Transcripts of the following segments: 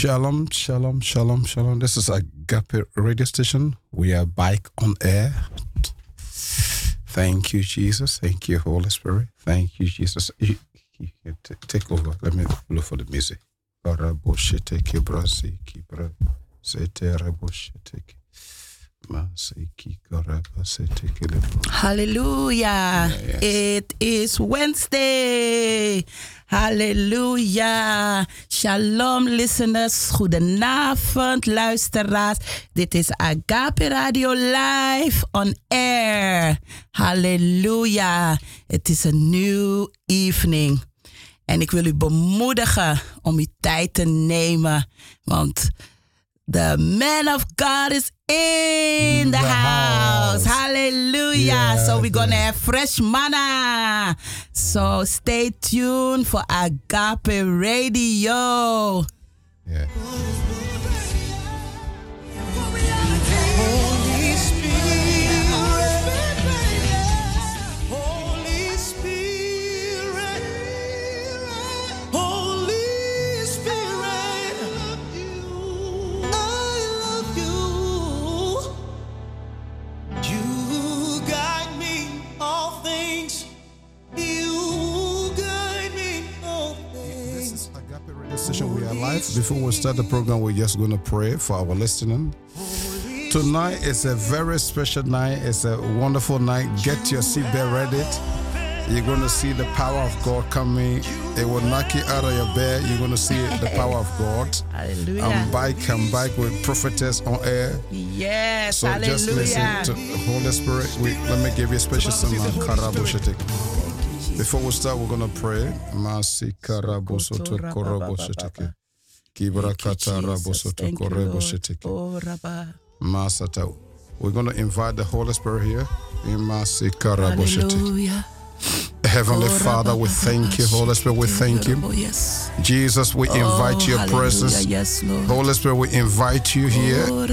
Shalom, shalom, shalom, shalom. This is Agape Radio Station. We are back on air. Thank you, Jesus. Thank you, Holy Spirit. Thank you, Jesus. You, you can t- take over. Let me look for the music. Karaboshiteke braziki bra- Hallelujah. yes. It is Wednesday. Hallelujah. Shalom listeners. Goedenavond luisteraars. Dit is Agape Radio Live on air. Hallelujah. Het is een new evening. En ik wil u bemoedigen om uw tijd te nemen. Want the man of God is in the, The house. house. Hallelujah. Yeah, so we're going to have fresh manna. So stay tuned for Agape Radio. Yeah. Agape Radio Station. We are live. Before we start the program, we're just going to pray for our listening. Tonight is a very special night. It's a wonderful night. Get your seatbelt ready. You're going to see the power of God coming. It will knock you out of your bed. You're going to see the power of God. Hallelujah. I'm back. I'm back with prophetess on air. yes. So just listen to the Holy Spirit. We, let me give you a special song. Before we start, we're going to pray. Masi karabosoto koroboshetik. Kibra kata rabosoto Thank you, Lord. koroboshetik. Oh. Masata. We're going to invite the Holy Spirit here. Hallelujah. Heavenly Oh, Father, we thank you. Holy Spirit, we thank you. Yes. Jesus, we invite oh, your presence. Holy Spirit, we invite you here. Oh.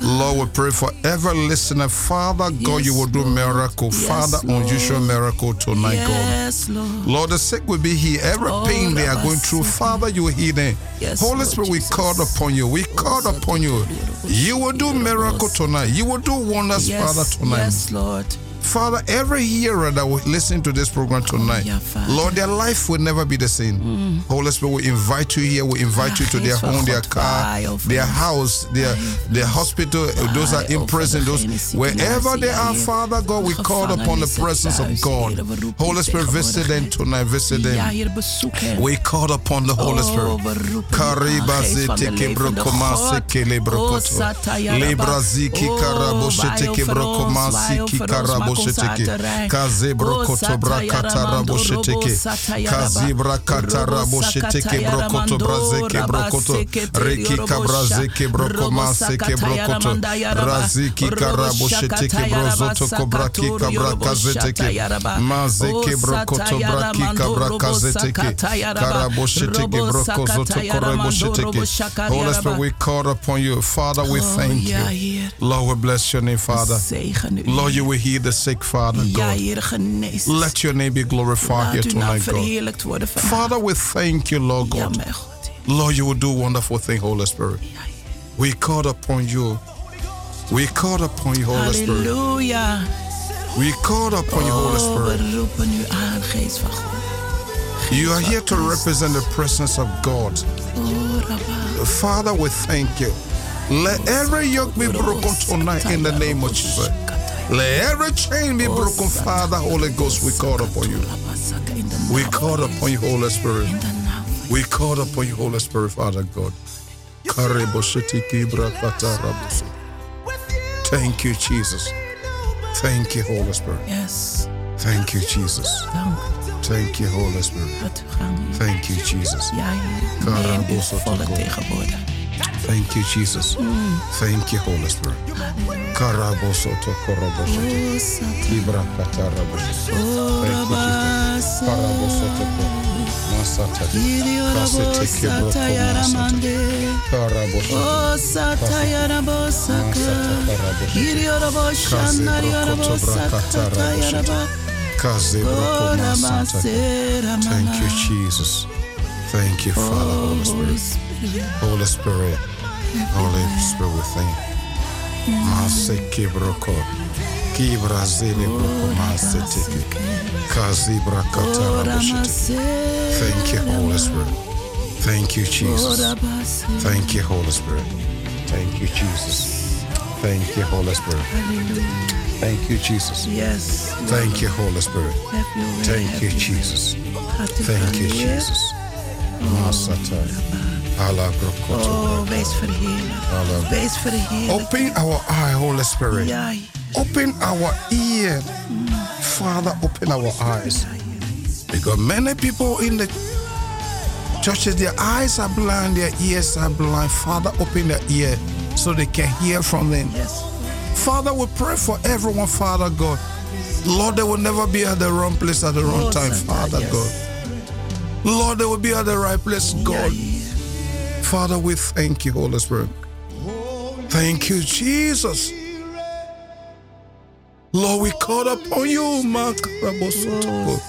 Lord, we pray for every listener. Father, God, you will do miracle. Father, unusual miracle tonight, God. Lord. Lord, the sick will be here. Every pain they are going through, Father, you will heal them. Holy Spirit, we call upon you. We call upon you. You will do miracle tonight. You will do wonders, Father, tonight. yes, Lord. Father, every hearer that will listen to this program tonight, Lord, their life will never be the same. Holy Spirit, we invite you here. We invite you to their home, their car, their house, their their hospital, uh, those are in prison, those wherever they are, Father God, we call upon the presence of God. Holy Spirit, visit them tonight. Visit them. hier bezoek hen. We call upon the Holy Oh, Spirit. we roepen Kariba u aan, Geest van de zete levende kebrokoma God. seke lebrokoto. Oh, Libra ziki Oh, karabo shete over kebrokoma ons, waai siki over ons, karabo maak ons shete harte ke. rein. Kaze brokoto brakata rabo Satayarabando, shete ke. Robo Satayaraba. Kazi brakata Robo rabo shete ke brokoto brazeke brokoto. Robo kabrazeke Sha- brokoma Robo seke brokoto. Raziki Robo karabo shete ke brozoto kobraki Sakatoro, kabra Robo kazete ke. Shatayaraba. Mazeke brokoto braki Satayaramando, kabra Robo kazete ke. Sakatayaraba. Karabo shete ke Robo broko zoto korebo Sakatayaramando, shete Robo ke. Holy Spirit, we call upon you. Father, we Oh, thank you. Lord, we bless your name, Father. Lord, you will heal the sick, Father God. Let your name be glorified here tonight, God. verheerlijkt worden vandaag. Father, we thank you, Lord God. mijn God. Heer. Lord, you will do wonderful things, Holy Spirit. We call upon you. We call upon you, Holy Spirit. Halleluja. We call upon you, Holy Oh, Spirit. we roepen u aan, geest van God. You are here to represent the presence of God. Oh, Father, we thank you. Let every yoke be broken tonight in the name of Jesus. Let every chain be broken, oh, Father, Holy Ghost. We call upon you. We call upon you, Holy Spirit. In de naam van We call upon you, Holy Spirit, Father God. Thank you, Jesus. Thank you, Holy Spirit. Yes. Thank you, Jesus. Thank you, Holy Spirit. Laat u gaan, Thank you, Jesus. Ja, Heer. Neem uw volle toko. Thank you, Jesus. Thank you, Holy Spirit. Karaboso tokoroboshite. Satan. Ibrakatarabusu. Oh, Thank you, Rabba. Jesus. Masata. Kasete kibroko Satayaramande. Karaboso. Oh, Satayarabo, Saka. Kiri Rabbo, Shanari Rabbo, Kaze Oh, broko Rabba, masata. Thank you, Jesus. Thank you, Father, Holy Spirit. Holy Spirit. Holy Spirit, we thank you. Mase kibroko. Kibra zele broko mase teke. Kazibra katara bushite. Thank you, Holy Spirit. Thank you, Jesus. Thank you, Holy Spirit. Thank you, Jesus. Thank you, Holy Spirit. Thank you, Jesus. Yes. Thank you, Holy Spirit. Have your way. Thank you. Jesus. Thank you. Jesus. Brokoto. Oh, wees verheerlijk. Wees verheerlijk. Open our eye, Holy Spirit. Open our ear. Father, open our eyes. Because many people in the churches, their eyes are blind, their ears are blind. Father, open their ear so they can hear from them. yes. Father, we pray for everyone, Father God. Lord, they will never be at the wrong place at the wrong Oh, time, Father. God. Lord, they will be at the right place, God. Father, we thank you, Holy Spirit. Thank you, Jesus. Lord, we call upon you, Makarabosotoko.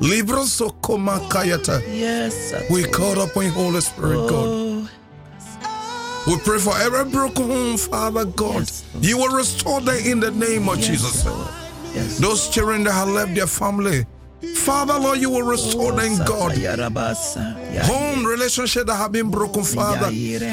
Libra Sokoma Kayata. Yes. We call upon you, Holy Spirit, God. Oh, We pray for every broken home, Father God. Yes. You will restore them in the name of yes, Jesus. Yes. Those children that have left their family, Father, Lord, you will restore them, Santa God. Home relationship that have been broken, Father.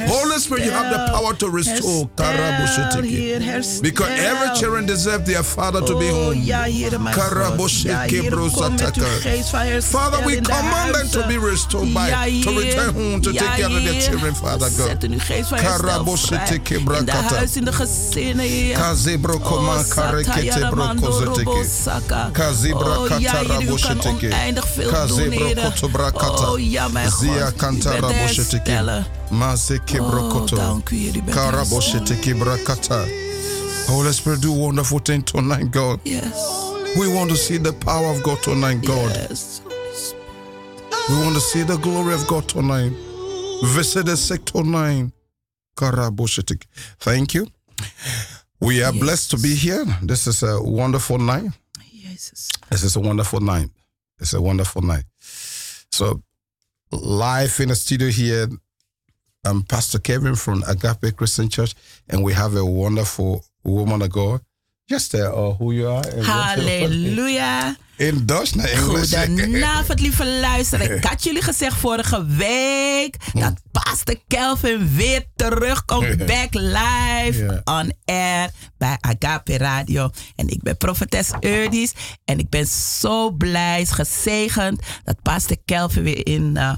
Holy Spirit, you have the power to restore. Herstel, Karaboshitiki. Heer, herstel. Because every children deserve their father to be Oh, home. ja, Heer, mijn Karabosheke God. Ja, Heer, kom met uw brosataka. geest van herstel Father, we command them to be restored by, to return home, to take care of their children, Father God. Zet uw geest van herstel vrij. Karaboshiteke In de brakata. huis, in de gezinnen, Heer. Kazebrokoma Oh, karekete Satayarabando brokozoteke. Robosaka. Kazibra Oh, ja, kata Heer, u kan oneindig veel doen, Heer. Oh, ja, mijn God. U bent hersteller. Oh, dank u, Heer. U bent de Holy Spirit, do wonderful thing tonight, God. Yes. We want to see the power of God tonight, God. Yes. We want to see the glory of God tonight. Visit the sick tonight. Thank you. We are blessed to be here. This is a wonderful night. Jezus. This is a wonderful night. It's a wonderful night. So, live in the studio here, I'm Pastor Kevin from Agape Christian Church, and we have a wonderful woman of God. Just uh, who you are. Halleluja. In Dutch naar Engels. Goedenavond, lieve luisteraars. Ik had jullie gezegd vorige week dat Pastor Kelvin weer terugkomt. Back live on air bij Agape Radio. En ik ben profetes Eudies. En ik ben zo blij, gezegend dat Pastor Kelvin weer in... eh,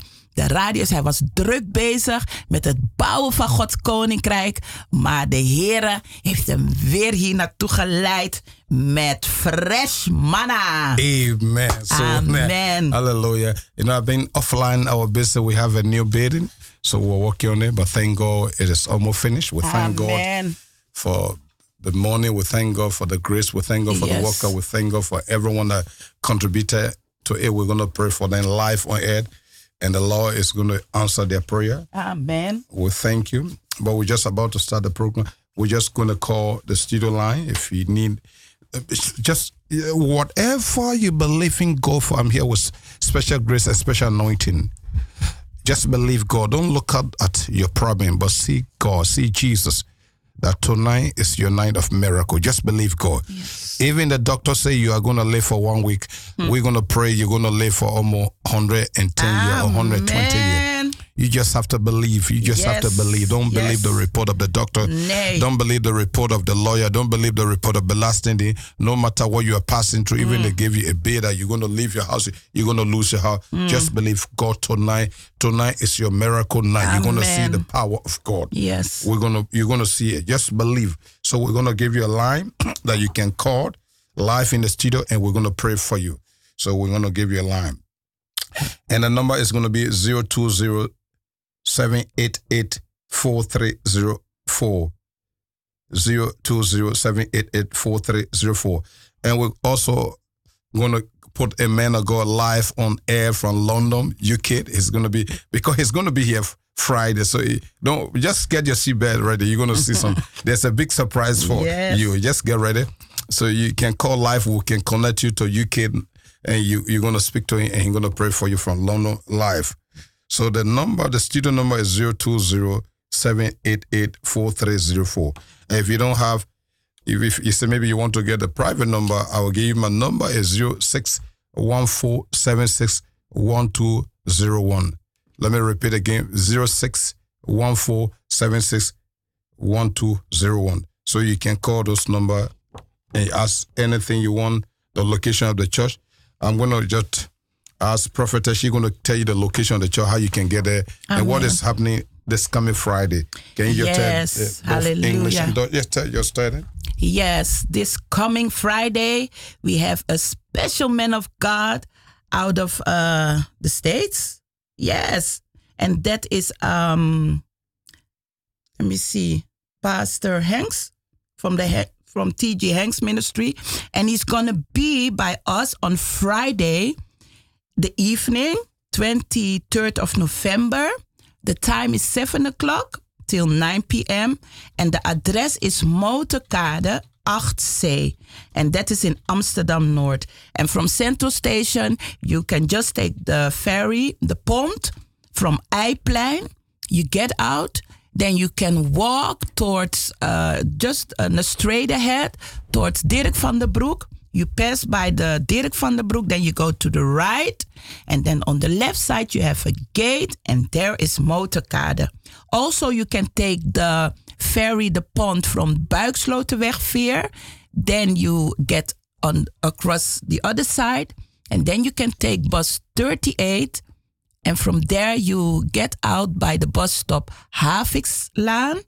de radio is. Hij was druk bezig met het bouwen van Gods koninkrijk. Maar de Heer heeft hem weer hier naartoe geleid met fresh manna. Amen. So, Amen. Hallelujah. You know, I've been offline our business. We have a new building. So we're working on it. But thank God it is almost finished. We thank God Amen. for the money. We thank God for the grace. We thank God for the worker. We thank God for everyone that contributed to it. We're going to pray for them live on air. And the Lord is going to answer their prayer. Amen. We thank you. But we're just about to start the program. We're just going to call the studio line if you need. uh, Just uh, whatever you believe in God for. I'm here with special grace and special anointing. Just believe God. Don't look at, at your problem, but see God, see Jesus. That tonight is your night of miracle. Just believe God. Even the doctor say you are going to live for one week. Hmm. We're going to pray you're going to live for almost 110 years or 120 years. Amen. You just have to believe. You just have to believe. Don't Yes. believe the report of the doctor. Nee. Don't believe the report of the lawyer. Don't believe the report of the last thing. No matter what you are passing through, even mm. they give you a bill that you're going to leave your house, you're going to lose your house. Mm. Just believe God tonight. Tonight is your miracle night. You're going to see the power of God. Yes. We're gonna you're gonna see it. Just believe. So we're gonna give you a line that you can call live in the studio, and we're gonna pray for you. So we're gonna give you a line, and the number is gonna be 020 788 4304 020 and we're also gonna put a man of God live on air from London, UK. He's gonna be because he's gonna be here Friday. So he- don't just get your seatbelt ready. You're gonna see some. There's a big surprise for Yes. you. Just get ready. So you can call live. We can connect you to UK, and you you're gonna speak to him, and he's gonna pray for you from London live. So the number, the studio number is 020 788 4304. And if you don't have, if, if you say maybe you want to get the private number, I will give you my number is 0614761201. Let me repeat again 0614761201. So you can call those number and ask anything you want, the location of the church. I'm going to just ask Prophetess, she's going to tell you the location of the church, how you can get there, and what is happening this coming Friday. Can you Yes, tell uh, both English and? Yes, tell your story. Yes, this coming Friday, we have a special man of God out of uh, the States. Yes. And that is, um, let me see, Pastor Hanks from the he- from TG Hanks Ministry. And he's going to be by us on Friday, the evening, 23rd of November. The time is 7 o'clock till 9 p.m. And the address is Motorkade 8C. And that is in Amsterdam North. And from Central Station, you can just take the ferry, the pont from Eiplein. You get out, then you can walk towards uh, just uh, straight ahead towards Dirk van der Broek. You pass by the Dirk van der Broek, then you go to the right, and then on the left side you have a gate, and there is Motorkade. Also, you can take the ferry, the pond from Buiksloterweg Veer. Then you get on across the other side, and then you can take bus 38 and from there, you get out by the bus stop Havikslaan.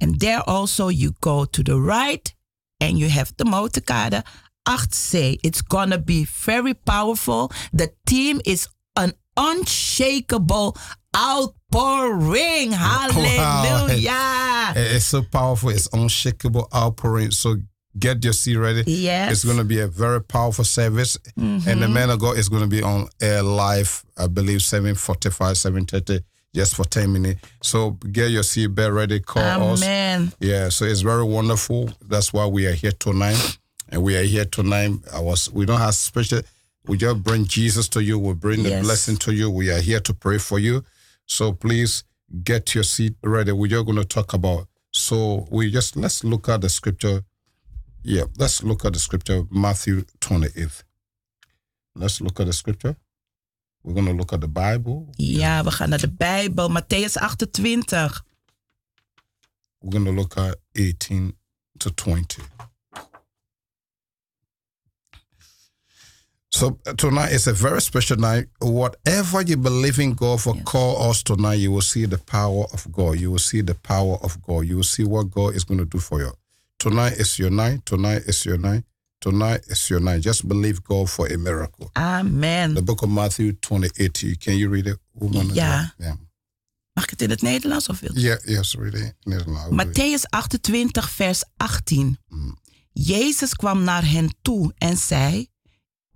And there also you go to the right and you have the motorkade 8C. It's gonna be very powerful. The team is an unshakable outpouring. Hallelujah. It's so powerful. It's unshakable outpouring. So get your seat ready. Yes. It's going to be a very powerful service. And the mm-hmm. man of God is going to be on air live, I believe, 745, 730, just for 10 minutes. So get your seat belt ready. Call us. Amen. Yeah, so it's very wonderful. That's why we are here tonight. And we are here tonight. I was we don't have special we just bring Jesus to you. We bring the Yes. blessing to you. We are here to pray for you. So please get your seat ready. We're just going to talk about. So we just let's look at the scripture. Yeah, let's look at the scripture, Matthew 28. Let's look at the scripture. We're going to look at the Bible. Ja, we gaan naar de Bijbel, Mattheüs 28. We're going to look at 18 to 20. So tonight is a very special night. Whatever you believe in God for, call us tonight. You will see the power of God. You will see the power of God. You will see what God is going to do for you. Tonight is your night. Tonight is your night. Tonight is your night. Just believe God for a miracle. Amen. The book of Matthew 28. Can you read it, woman? Ja. Yeah. Mag ik het in het Nederlands of wil je? Yeah, yes, read it. Nederlands. Matthäus 28, vers 18. Jezus kwam naar hen toe en zei: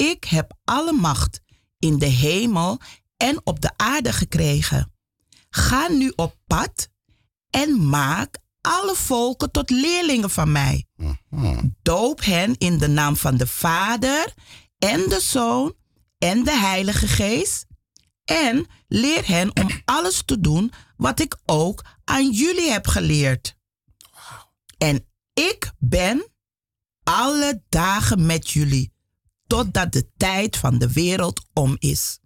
Ik heb alle macht in de hemel en op de aarde gekregen. Ga nu op pad en maak alle volken tot leerlingen van mij. Doop hen in de naam van de Vader en de Zoon en de Heilige Geest. En leer hen om alles te doen wat ik ook aan jullie heb geleerd. En ik ben alle dagen met jullie, totdat de tijd van de wereld om is.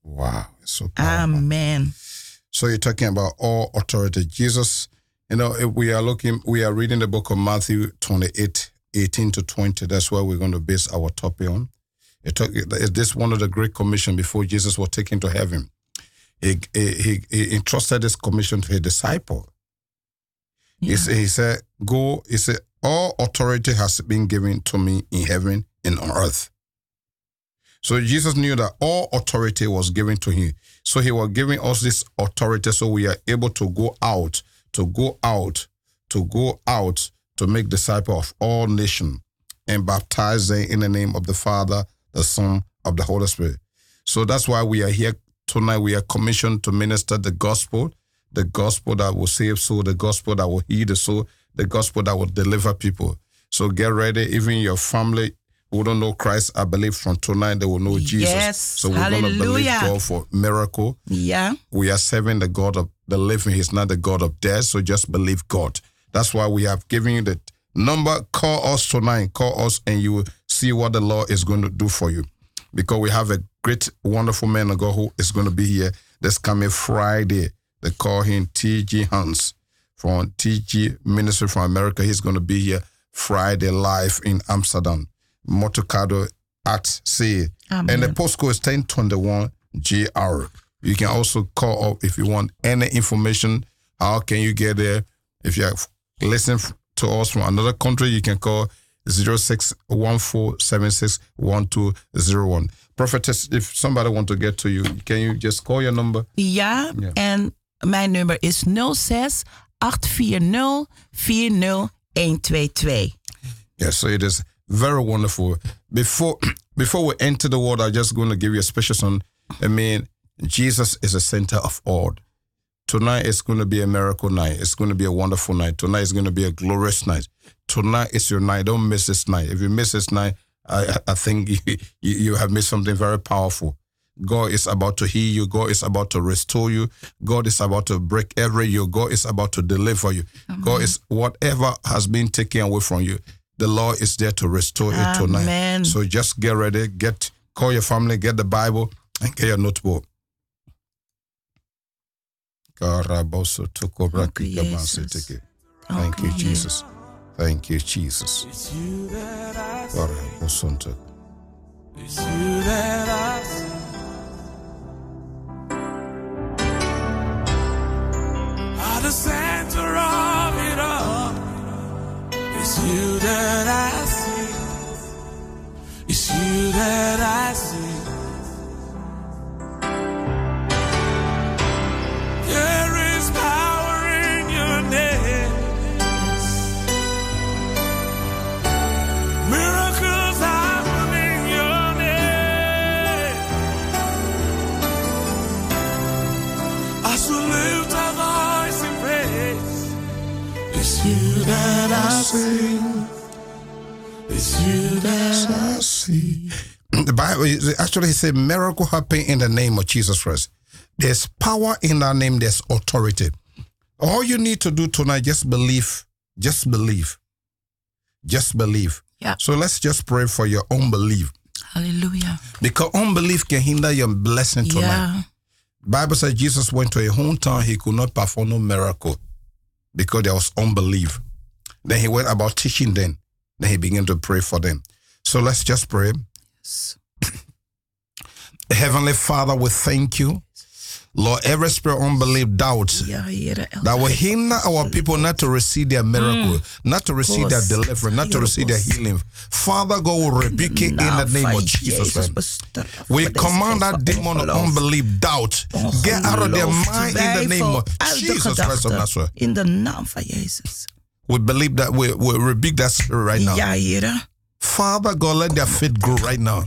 Wow, so powerful. Amen. So you're talking about all authority. Jesus, you know, if we are looking, we are reading the book of Matthew 28, 18 to 20. That's where we're going to base our topic on. It is this one of the great commission before Jesus was taken to heaven? He, he, he, entrusted this commission to his disciple. He, he said, Go, he said, all authority has been given to me in heaven on earth. So Jesus knew that all authority was given to him. So he was giving us this authority so we are able to go out, to go out, to go out to make disciples of all nations and baptize them in the name of the Father, the Son, of the Holy Spirit. So that's why we are here tonight. We are commissioned to minister the gospel, the gospel that will save soul, the gospel that will heal the soul, the gospel that will deliver people. So get ready, even your family who don't know Christ, I believe from tonight they will know Jesus. Yes. So we're going to believe God for miracle. Yeah. We are serving the God of the living. He's not the God of death. So just believe God. That's why we have given you the number. Call us tonight. Call us and you will see what the Lord is going to do for you. Because we have a great, wonderful man of God who is going to be here this coming Friday. They call him TG Hanks from TG Ministry from America. He's going to be here Friday live in Amsterdam. Motocado at sea. Amen. And the postcode is 1021 GR. You can also call up if you want any information. How can you get there? If you are listening to us from another country, you can call 0614761201. Prophetess, if somebody want to get to you, can you just call your number? Ja, Ja. en mijn nummer is 06 840 40122. Yes, so it is very wonderful. Before before we enter the word, I'm just going to give you a special song. I mean, Jesus is the center of all. Tonight is going to be a miracle night. It's going to be a wonderful night. Tonight is going to be a glorious night. Tonight is your night. Don't miss this night. If you miss this night, I, I- think you, you, you have missed something very powerful. God is about to heal you. God is about to restore you. God is about to break every yoke. God is about to deliver you. God is whatever has been taken away from you. The Lord is there to restore it tonight. So just get ready. Get call your family. Get the Bible and get your notebook. Karaboso tokobra Thank you, kikabase Jesus. teke. Thank you, Jesus. Thank you, Jesus. It's you that I see. It's you that I see. At the it's you that I see. It's you that I see. That I sing. It's you that I see. The Bible is- actually says miracle happen in the name of Jesus Christ. There's power in that name, there's authority. All you need to do tonight, just believe. Just believe. Just believe. Ja. So let's just pray for your unbelief. Hallelujah. Because unbelief can hinder your blessing tonight. Ja. Bible says Jesus went to a hometown, he could not perform no miracle because there was unbelief. Then he went about teaching them. Then he began to pray for them. So let's just pray. Yes. Heavenly Father, we thank you. Lord, every spirit of unbelief, doubt, that will hinder our people not to receive their miracle, not to receive their deliverance, not to receive their healing. Father God will rebuke it in the name of Jesus. Christ. We command that demon of unbelief, doubt, get out of their mind in the name of Jesus Christ of Nazareth. In the name of Jezus. We believe that we, we rebuke that spirit right now. Father God, let their faith grow right now.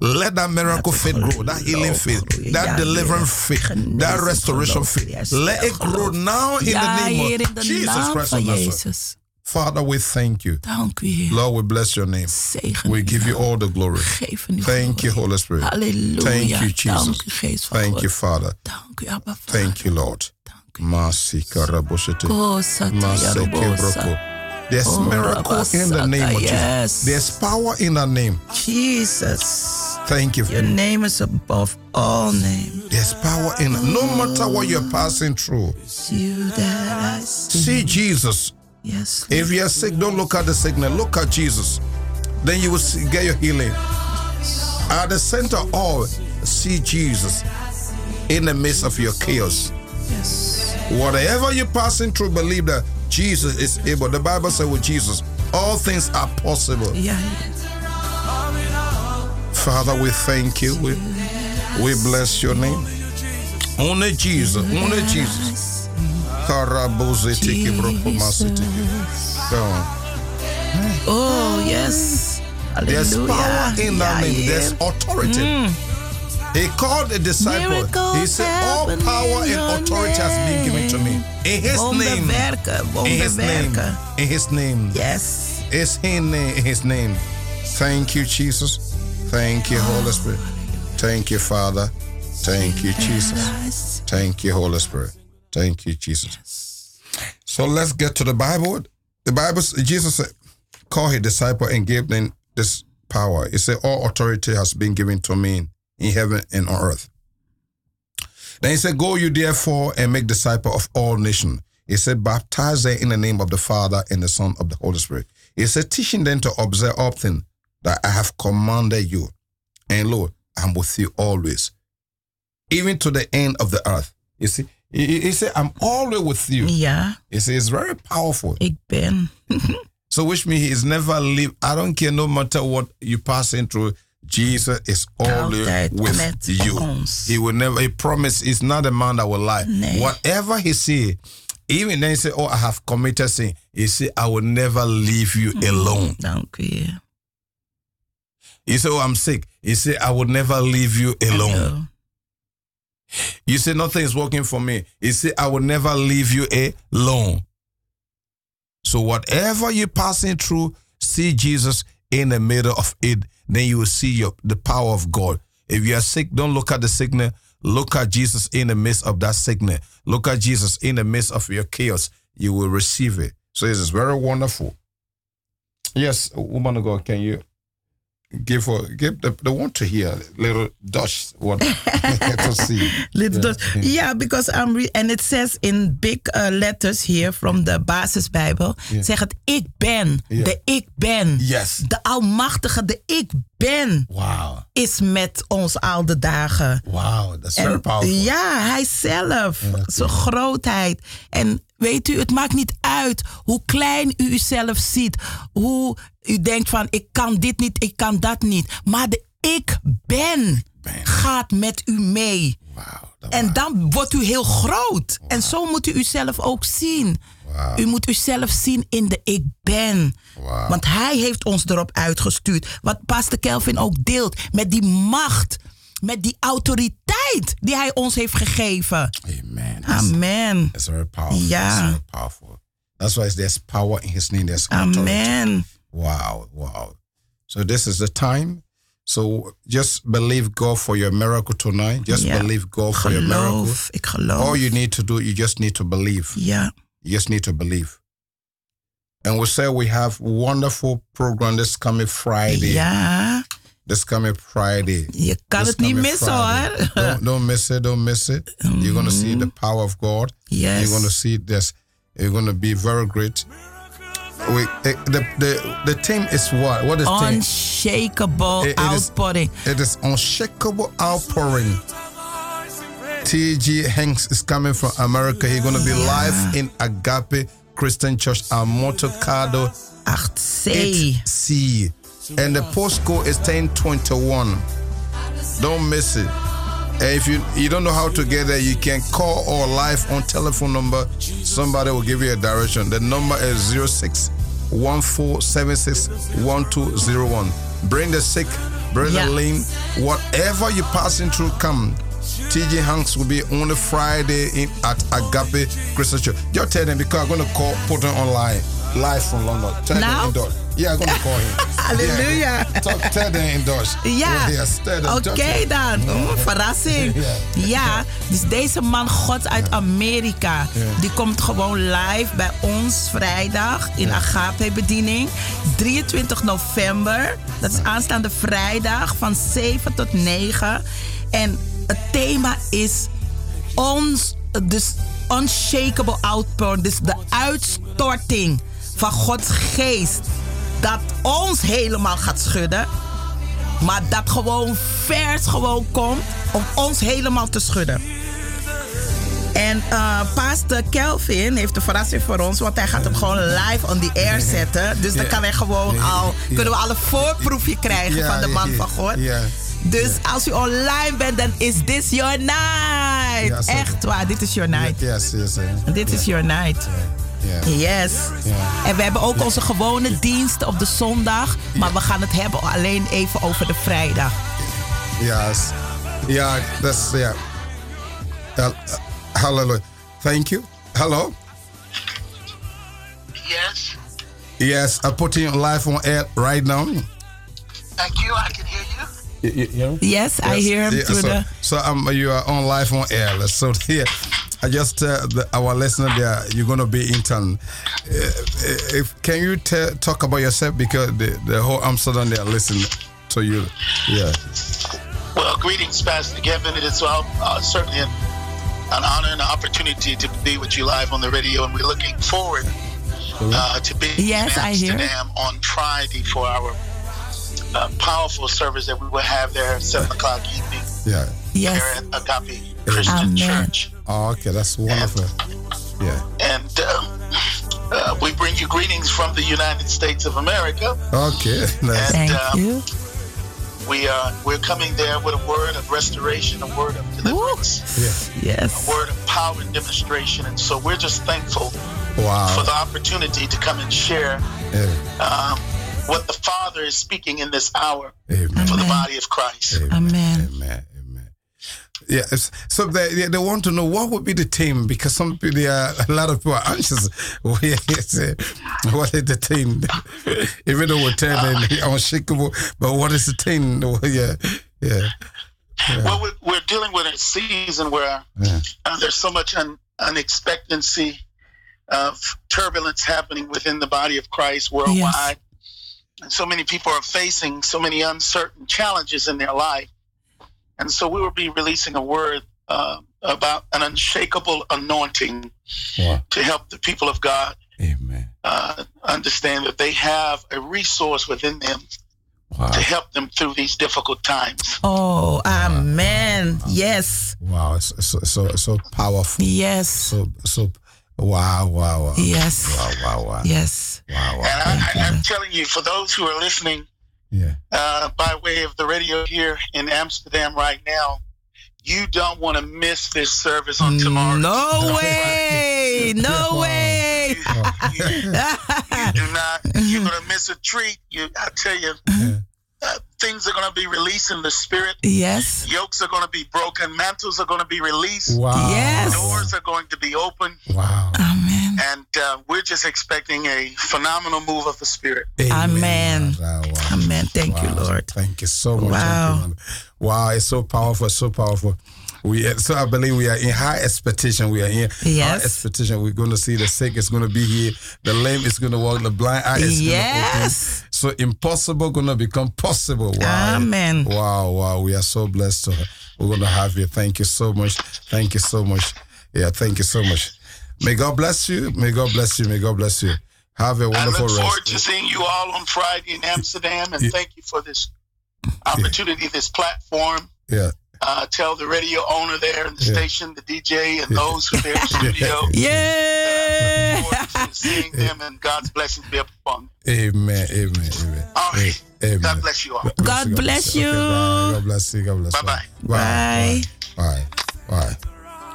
Let that miracle faith grow, that healing faith, that deliverance faith, that restoration faith. Let it grow now in the name of Jesus Christ of Nazareth. Father, we thank you. Dank u, Heer. Lord, we bless your name. We give you all the glory. Thank you. Holy Spirit. Thank you, Jesus. u, Geest van Thank you, Father. Dank u, Abba Vader. Thank you, Lord. Dank u. Masika raboshete. Kosa Maseke tayarobosa. broko. There's Oh, miracle in the name of Jesus. Yes. There's power in the name. Jesus. Thank you. Your name is above all names. There's power in it. No matter what you're passing through. You that I see. See Jesus. Yes. If you're sick, don't look at the sickness. Look at Jesus. Then you will see, get your healing. At the center of all, see Jesus in the midst of your chaos. Yes. Whatever you're passing through, believe that Jesus is able. The Bible says with Jesus, all things are possible. Heer. Father, we thank you. We, we bless your name. Only Jesus. Only Jesus. Brokomasi on. Oh, yes. Hallelujah. There's power in that Ja, name. Heer. There's authority. Mm. He called the disciple. Miracles He said, All power and authority has been given to me. In his name. In his name. In his name. Yes. It's name. In his name. Thank you, Jesus. Thank you, Holy Spirit. Thank you, Father. Thank you, Jesus. Thank you, Holy Spirit. Thank you, Jesus. So let's get to the Bible. The Bible, Jesus said, called his disciple and gave them this power. He said, All authority has been given to me in heaven and on earth. Then he said, Go you therefore and make disciple of all nations. He said, Baptize them in the name of the Father and the Son of the Holy Spirit. He said, Teaching them to observe all things that I have commanded you. And Lord, I'm with you always, even to the end of the earth. You see, he, he said, I'm always with you. Yeah. He said, It's very powerful. ik ben. So which means he's never leave. I don't care no matter what you passing through. Jesus is always with you. ons. He will never. He promised. He's not a man that will lie. Nee. Whatever he say, even then he say, "Oh, I have committed sin." He say, "I will never leave you Mm. alone." Dank u, Heer. He say, "Oh, I'm sick." He say, "I will never leave you alone." Zo. You say nothing is working for me. He say, I will never leave you alone. So whatever you're passing through, see Jesus in the middle of it. Then you will see your, the power of God. If you are sick, don't look at the sickness. Look at Jesus in the midst of that sickness. Look at Jesus in the midst of your chaos. You will receive it. So it is very wonderful. Yes, woman of God, can you give her give the, the one to hear little Dutch what to see? Little Yeah. dot. Yeah, because I'm re- and it says in big uh, letters here from the basisbijbel. Ja. Zegt het ik ben, Ja. de ik ben. Yes. De almachtige, de ik ben Wow. is met ons al de dagen. Wow, that's very En, powerful. ja, hij zelf. Zijn grootheid. En weet u, het maakt niet uit hoe klein u uzelf ziet. Hoe u denkt van, ik kan dit niet, ik kan dat niet. Maar de ik ben Ben. gaat met u mee. Wow. En dan wordt u heel groot. En zo moet u uzelf ook zien. Wow. U moet uzelf zien in de ik ben. Want hij heeft ons erop uitgestuurd. Wat Pastor Kelvin ook deelt. Met die macht. Met die autoriteit die hij ons heeft gegeven. Amen. Amen. that's very powerful. Ja. That's very powerful. That's why there's power in his name. There's authority. Amen. Wow. Wow. So this is the time. So just believe God for your miracle tonight. Just believe God for your miracle. Ik geloof. All you need to do, you just need to believe. Ja. You just need to believe. And we say we have wonderful program this coming Friday. Ja. This coming Friday. Je kan This het niet coming missen Friday. hoor. don't, don't miss it. Don't miss it. You're going to see the power of God. Yes. You're going to see this. You're going to be very great. Wait, eh, the the the theme is what? What is? Unshakable It- it is- outpouring. It is unshakable outpouring. T.G. Hanks is coming from America. He's going to be live in Agape Christian Church, Amotocado 8C. 8C. And the postcode is 1021. Don't miss it. And if you, you don't know how to get there, you can call or live on telephone number. Somebody will give you a direction. The number is 06 1201. Bring the sick, bring Yeah. the lame, whatever you're passing through, come. TJ Hanks will be on a Friday in at Agape Christian Church. Just tell them because I'm going to call, put them online, live from London. Tell Now? them indoors. Yeah, I'm going to call him. Hallelujah. Yeah, talk, them indoors. Ja, oké dan. Mm, verrassing. Ja. Ja, dus deze man God uit Amerika, die komt gewoon live bij ons vrijdag in Agape-bediening. 23 november, dat is aanstaande vrijdag van 7 tot 9. En het thema is ons, dus unshakable outpouring, dus de uitstorting van Gods geest. Dat ons helemaal gaat schudden. Maar dat gewoon vers gewoon komt om ons helemaal te schudden. En eh Pastor Kelvin heeft een verrassing voor ons, want hij gaat hem gewoon live on the air zetten. Dus dan kan hij gewoon al, kunnen we al een voorproefje krijgen van de man van God. Dus als u online bent, dan is this your night. Echt waar, dit is your night. Yes, yes. Dit is your night. Yeah. Yes. Ja. En we hebben ook onze gewone diensten op de zondag. Maar we gaan het hebben alleen even over de vrijdag. Yes. Yeah, that's yeah. Uh, uh, hallelujah. Thank you. Hello. Yes. Yes, I'm putting you live on air right now. Thank you. I can hear you. You, you, you know? Yes, I hear him Yeah, through so, the. so um, you are on live on air. So here, I just tell the, our listener there you're going to be intern. Uh, if can you tell, talk about yourself because the, the whole Amsterdam they are listening to you. Yeah. Well, greetings, Pastor Kevin. It is uh, uh, certainly an, an honor and an opportunity to be with you live on the radio, and we're looking forward uh, to being Yes, in Amsterdam on Friday for our uh, powerful service that we will have there at 7 o'clock evening Yeah. Yes. there at Agape Christian Amen. Church. Oh, okay, that's wonderful. Yeah. And uh, uh, we bring you greetings from the United States of America. Okay. Nice. And, Thank uh, you. We are we're coming there with a word of restoration, a word of deliverance, Yeah. Yes. a word of power and demonstration. And so we're just thankful for the opportunity to come and share Yeah. um, what the Father is speaking in this hour Amen. for the body of Christ. Amen. Amen. Amen. Yeah. So they, they they want to know what would be the team because some people they are, a lot of people are anxious. What is? What is the team? Even though we're turning unshakable, but what is the team? Yeah. Yeah. Well, we're, we're dealing with a season where Yeah. uh, there's so much un, unexpectancy of turbulence happening within the body of Christ worldwide. And so many people are facing so many uncertain challenges in their life. And so we will be releasing a word uh, about an unshakable anointing Wow. to help the people of God Amen. uh, understand that they have a resource within them Wow. to help them through these difficult times. Oh, amen. Yes. Wow. It's so so so powerful. Yes. So so. Wow. Wow. Wow. Yes. Wow. Wow. Wow. Yes. Wow. And Wow. I, I, I'm telling you, for those who are listening Yeah. uh, by way of the radio here in Amsterdam right now, you don't want to miss this service on tomorrow. No way. No way. You, you do not. You're gonna miss a treat. You, I tell you, uh, things are gonna be released in the spirit. yes. Yokes are gonna be broken. Mantles are gonna be released. Wow. Yes. Doors are going to be open, Wow. Amen. and uh, we're just expecting a phenomenal move of the spirit. Amen. Wow. wow. Amen. Thank you, Lord. Thank you so much. Wow. You, wow, it's so powerful, so powerful. We so I believe we are in high expectation. We are in high expectation. We're going to see the sick is going to be here, the lame is going to walk, the blind eye is going to open. Yes. So impossible going to become possible. Wow. Amen. Wow, wow. We are so blessed. To, we're going to have you. Thank you so much. Thank you so much. Yeah, thank you so much. May God bless you. May God bless you. May God bless you. Have a I wonderful rest. I look forward rest. to seeing you all on Friday in Amsterdam, and Yeah. thank you for this opportunity, this platform. Yeah. Uh, tell the radio owner there and the Yeah. station, the DJ, and those who are there in the studio. Yeah. Look forward to seeing them, and God's blessings be upon them. Amen. Amen. Amen. All right. Amen. God bless you all. God bless you. Okay, bye. God bless you. God bless you. Bye-bye. Bye. Bye. Bye.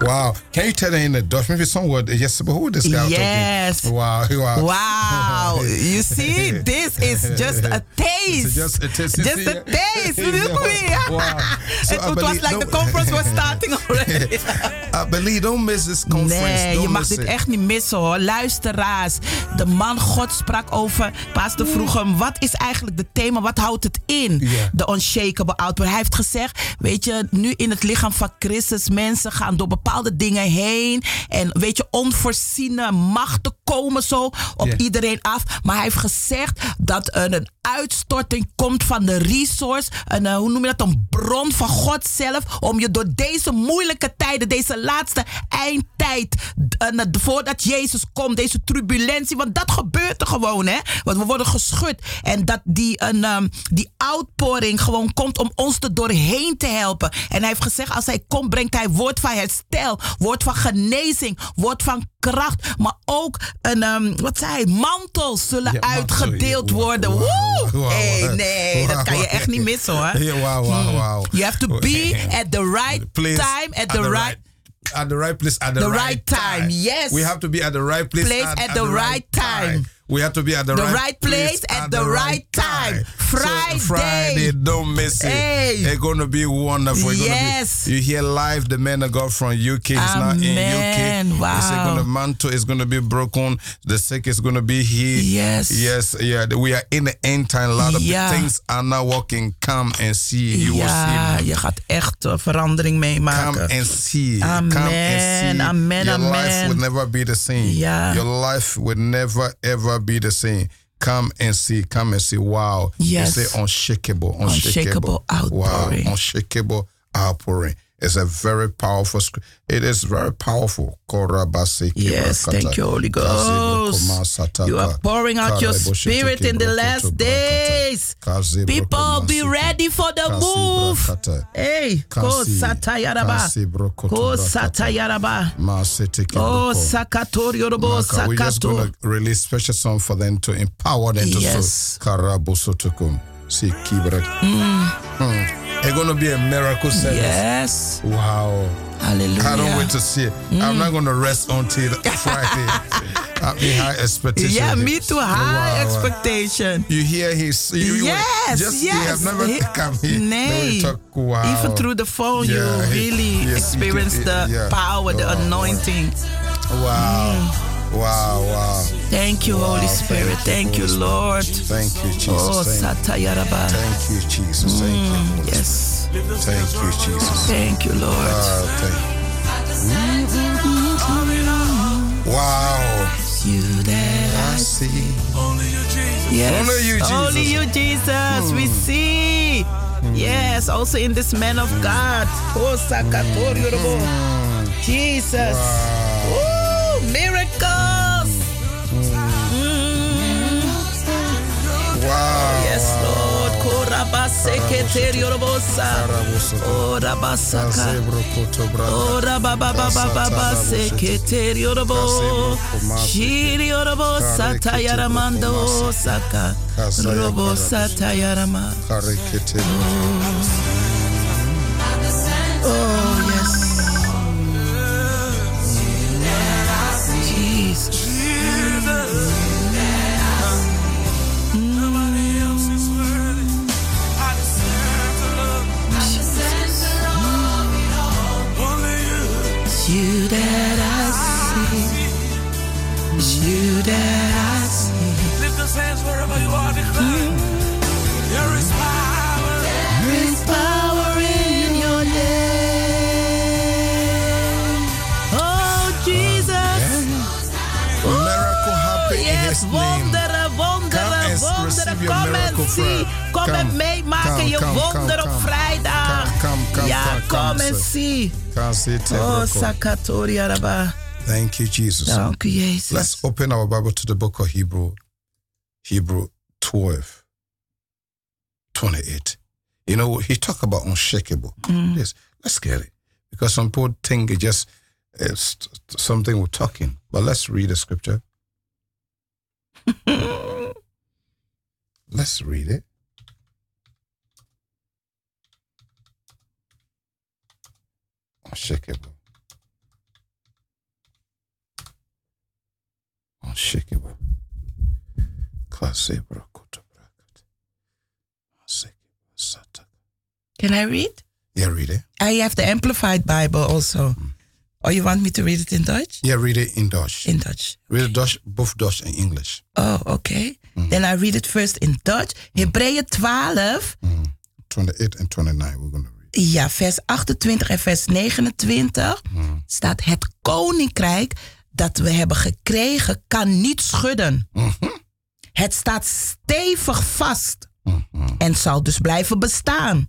Wow. Can you tell them in the Dutch? Maybe some word. Yes, but who this guy Yes. talking? Wow. Wow. Wow. You see, this is just a taste. It's just a taste. Just a taste. Look me. Wow. It was like the conference was starting already. I believe, don't miss this conference. Nee, don't je mag dit it. echt niet missen hoor. Luisteraars, de man God sprak over. Pastor vroeg hem, wat is eigenlijk het thema? Wat houdt het in? De unshakable outward. Hij heeft gezegd, weet je, nu in het lichaam van Christus, mensen gaan door bepaalde dingen heen. En weet je, onvoorziene machten komen zo op iedereen af. Maar hij heeft gezegd dat er een uitstorting komt van de resource. Een, eh, hoe noem je dat? Een bron van God zelf. Om je door deze moeilijke tijden, deze laatste eindtijd. eh, voordat Jezus komt, deze turbulentie. Want dat gebeurt er gewoon, hè? Want we worden geschud. En dat die, een, ehm, die outpouring gewoon komt om ons er doorheen te helpen. En hij heeft gezegd: als hij komt, brengt hij woord van herstel, woord van genezing, woord van kracht. Maar ook een, ehm, wat zei hij? Mantels zullen Ja, uitgedeeld worden. wow, Woe! wow, Hey, wow. nee, dat kan je echt niet missen hoor. Wow, wow, wow. You have to be at the right Place, time, at the right at the right place at the, The right, right time, yes. We have to be at the right place, Place at the right time. We have to be at the, The right, right place at the right time. Friday. So Friday, don't miss it. Hey. It's gonna be wonderful. It's Yes. Be, you hear live the man of God from UK is now in. UK. It's Wow. gonna mantle is gonna be broken. The sick is gonna be healed. Yes. Yes. Yeah. We are in the end time. A lot of Ja. things are now working. Come and see. You will Ja, see. je gaat echt uh, verandering Come meemaken. and see. Amen, Come and see. amen, Your life amen. will never be the same. Ja. Your life will never ever be the same. Come and see. Come and see. Wow. Yes. You say unshakable. Unshakable. Unshakable outpouring. Wow. Unshakable outpouring. It's a very powerful. It is very powerful. Yes, thank you, Holy Ghost. You are pouring out your spirit in the last days. People, be ready for the move. Hey, ko Kasi- satayaraba. kasi brokoto Ko satayaraba. Oh, kibroko. sakatori yorobo Maka, We're just going to release special song for them to empower them to Yes. so kibra. Mm. It's going to be a miracle service. Yes. Wow. Hallelujah. I don't wait to see it. I'm mm. not going to rest until Friday. I mean, high expectation. Yeah, me too. High Wow. expectation. You hear his. You, you Yes, just, yes. You have never He- come here. Nee. Talk, wow. Even through the phone, Yeah, you he- really yes, experience the yeah. power, the oh, Wow, anointing. Wow. Mm. Wow, wow. Thank you, Wow, Holy Spirit. you, Thank you, Holy Lord. Thank you, Jesus. Oh, thank, Satayaraba. thank you, Jesus. Thank you. Mm, Holy Yes. Thank you, Jesus. Thank you, Lord. Ah, thank Wow. You that I I see. Only you, Jesus. Yes. Only you, Jesus. Only you, Jesus. We hmm. see. Hmm. Yes, also in this man of hmm. God. Oh, Sakatorio Robo. Jesus. Ooh, miracles. Wow. Yes, Lord. Robo Satayarama. That I see. Lift those hands wherever you are. Declare. There is power. There is power in your name. Oh, Jesus. Miracle happen in Yes, his name. wonderen, Come wonderen, and wonderen. receive your Kom en miracle, zie. friend. Kom Come, en meemaken come, je come, wonder come, op come. vrijdag. Come, come, come, Ja, come, come, kom en sir. zie. Kasete Oh, broko. Sakatori Araba. Thank you, Jesus. Oh, Dank u, Jezus. Let's open our Bible to the book of Hebrew, Hebrew 12, 28. You know, he talked about unshakable. Mm. Yes, let's get it. Because some people think it just uh, it's t- something we're talking. But let's read the scripture. let's read it. Unshakable. Unshakable. Can I read? Yeah, read it. I have the Amplified Bible also. Or you want me to read it in Dutch? Yeah, read it in Dutch. In Dutch. read it Dutch, both Dutch and English. Oh, okay. Then I read it first in Dutch. Hebreeën 12, 28 and 29, we're going to read. ja, vers 28 en vers 29 staat: Het koninkrijk dat we hebben gekregen kan niet schudden. Het staat stevig vast en zal dus blijven bestaan.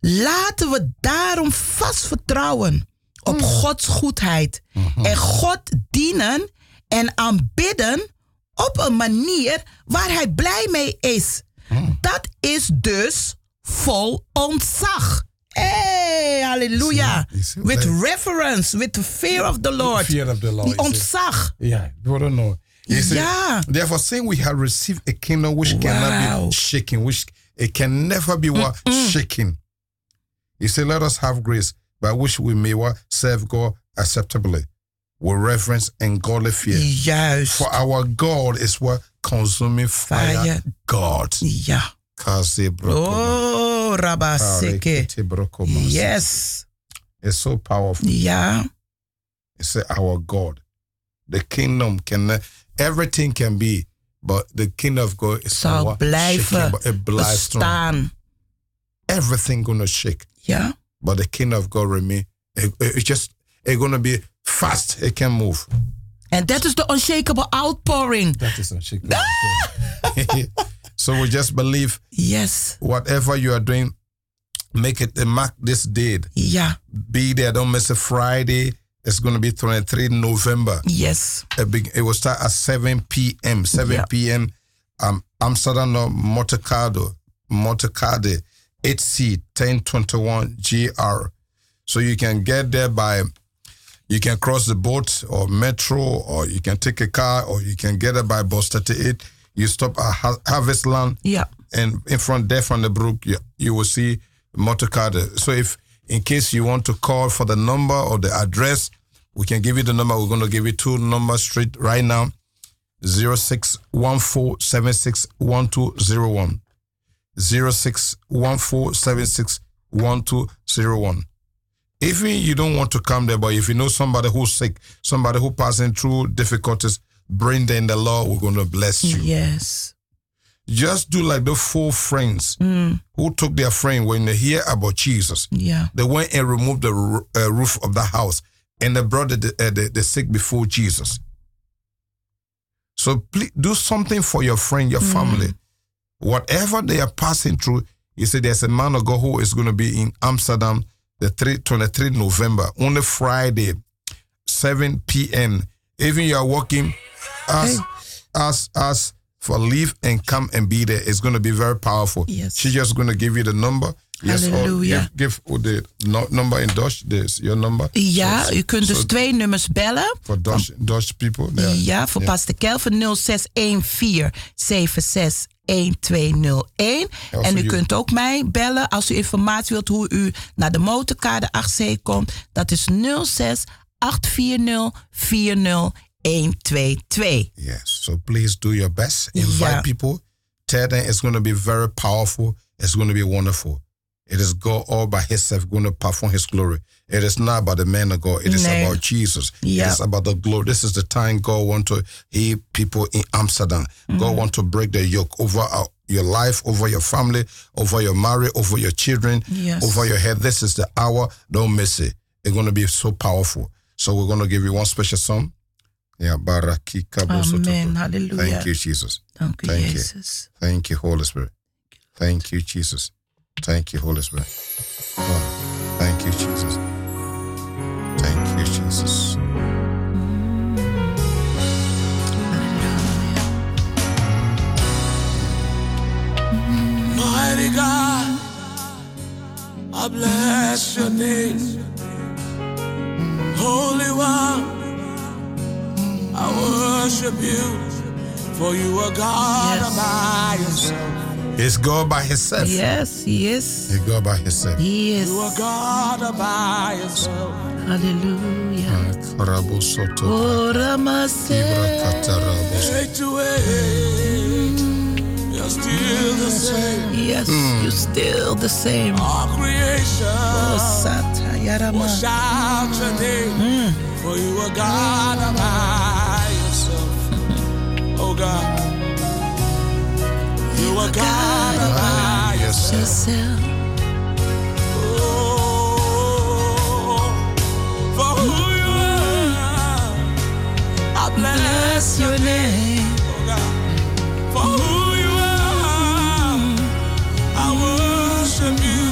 Laten we daarom vast vertrouwen op Gods goedheid en God dienen en aanbidden op een manier waar hij blij mee is. Dat is dus vol ontzag. Hey, halleluja. Zie je? Zie je? With reverence, with the fear of the Lord. Fear of the Lord, ontzag. Yeah, you don't know. You Yeah. Therefore, saying we have received a kingdom which cannot be shaken, which it can never be what shaken. He said, Let us have grace by which we may what serve God acceptably. with reverence and godly fear. Juist. For our God is what consuming fire, Fire. God. Yeah. Brokoma. Oh. Oh, Rabaseke. Yes. It's so powerful. Yeah. It's our God. The kingdom can everything can be, but the kingdom of God is Zal what? blijven shaking, but it blijft strong. Everything gonna shake, Yeah. but the kingdom of God remain. It, it- it's just it's gonna be fast. It can move. And that is the unshakable outpouring. That is unshakable. so we just believe Yes. whatever you are doing, make it mark this date. Yeah. Be there. Don't miss a Friday. It's going to be 23 November. Yes. It, be, it will start at 7 p.m. 7 Yeah. p.m. Um, Amsterdam no, Montecado, Montecade, 8C 1021 GR. So you can get there by, you can cross the boat or metro, or you can take a car, or you can get there by bus 38. You stop at Har- Harvest Land, yeah, and in front there from the brook, you, you will see Motorkade. So if in case you want to call for the number or the address, we can give you the number. We're going to give you two numbers straight right now. 0614761201. 0614761201. Even you don't want to come there, but if you know somebody who's sick, somebody who passing through difficulties, bring them the Lord. We're going to bless you Yes. just do like the four friends who took their friend when they hear about Jesus. Yeah. They went and removed the uh, roof of the house and they brought the, uh, the, the sick before Jesus. So please do something for your friend, your family. Whatever they are passing through, you see, there's a man of God who is going to be in Amsterdam the 3, 23 November, only Friday, 7 p.m. Even you are working, ask, ask, ask for leave and come and be there. It's going to be very powerful. Yes. She's just going to give you the number. Yes, Hallelujah. give, give the no, number in Dutch. This your number. Ja, So- u kunt dus so twee nummers bellen. for Dutch Dutch people. Ja, voor Pastor Kelvin 0614 761201. Ja, en voor u you. kunt ook mij bellen als u informatie wilt hoe u naar de motorkade 8C komt. Dat is 06 840 40122. Yes. So please do your best. Invite Yeah. people. Tell them it's going to be very powerful. It's going to be wonderful. It is God all by Himself going to perform His glory. It is not about the man of God. It is Nee. about Jesus. Yeah. It is about the glory. This is the time God want to heal people in Amsterdam. God mm-hmm. want to break the yoke over our, your life, over your family, over your marriage, over your children, Yes. over your head. This is the hour. Don't miss it. It's going to be so powerful. So we're going to give you one special song. Yeah, Barakika Bosototo. Amen. Halleluja. Thank you, Jesus. Dank u, Thank you. Jezus. Thank you, Holy Spirit. Thank you, Jesus. Thank you, Holy Spirit. Oh, thank you, Jesus. Thank you, Jesus. Mighty God, I bless your name. Holy One, I worship you, for you are God Yes. all by yourself. It's God by Himself. Yes, he is. It's God by Himself. He is. You are God all by yourself. Hallelujah. Ah, Karabo soto. Oh, Ramase. Ibrakata Take away, you're still the same. Yes, hmm. you're still the same. All Oh, creation Sata will Yarama. shout your name, hmm. for you are God all by yourself. God, you are God all yourself. Oh, for who you are, I bless your name. For who you are, I worship you.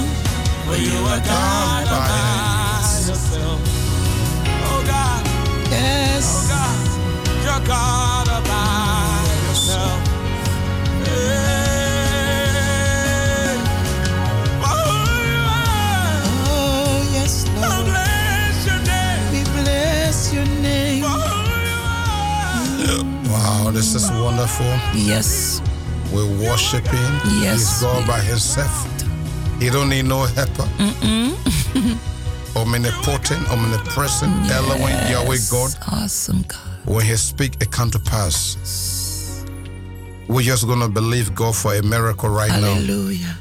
For you are God This is wonderful. Yes. We're worshiping. Yes. He's God by Himself. He don't need no helper. omnipotent, omnipresent, yes. Elohim, Yahweh God. Awesome God. When He speak, it come to pass. We're just gonna believe God for a miracle right Hallelujah. now.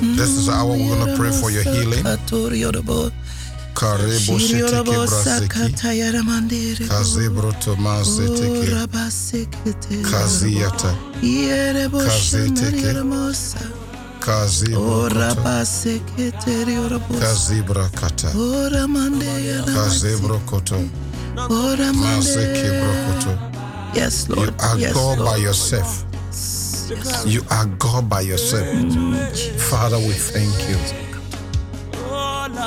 Hallelujah. This is our we're gonna pray for your healing. Mm-hmm. Karibu shitiki brasiki. Kazibro tomase tiki. Kaziata. Kazeteke. Kazibro Kazibra kata. Kazibro koto. Maseke brokoto. Yes, Lord. You are yes, God Lord. by yourself. You are God by yourself. Father, we thank you.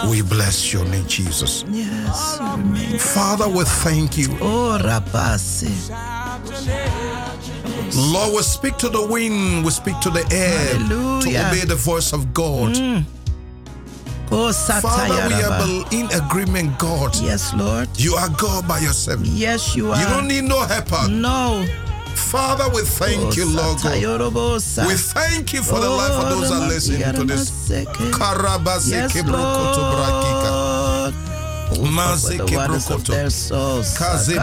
We bless your name, Jesus. Yes. Father, we thank you. Oh. Lord, we speak to the wind, we speak to the air Hallelujah. to obey the voice of God. Mm. Father, we are in agreement, God. Yes, Lord. You are God by yourself. Yes, you are. You don't need no helper. No. Father, we thank oh, you, Lord God. We thank you for the life of those that listen to this.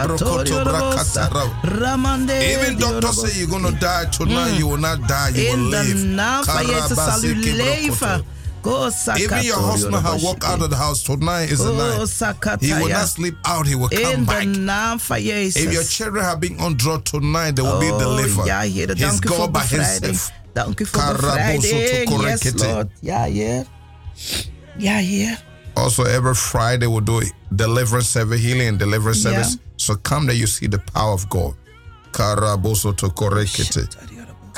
Brokoto. Even doctor say you're gonna die tonight, mm. you will not die, you In will live. In de naam van Jezus zal u leven. Even your husband has walked out of the house tonight is the night. He will not sleep out. He will come back. de naam van Jezus. If your children have been on drugs tonight, they will be delivered. Ja, Heer, He's dank u voor God by himself. Dank u voor bevrijding. Yes, Lord. Ja, Heer. Ja, Heer. Also, every Friday we'll do deliverance service, healing and deliverance service. Yeah. So come there, you see the power of God. Karaboso to korekete.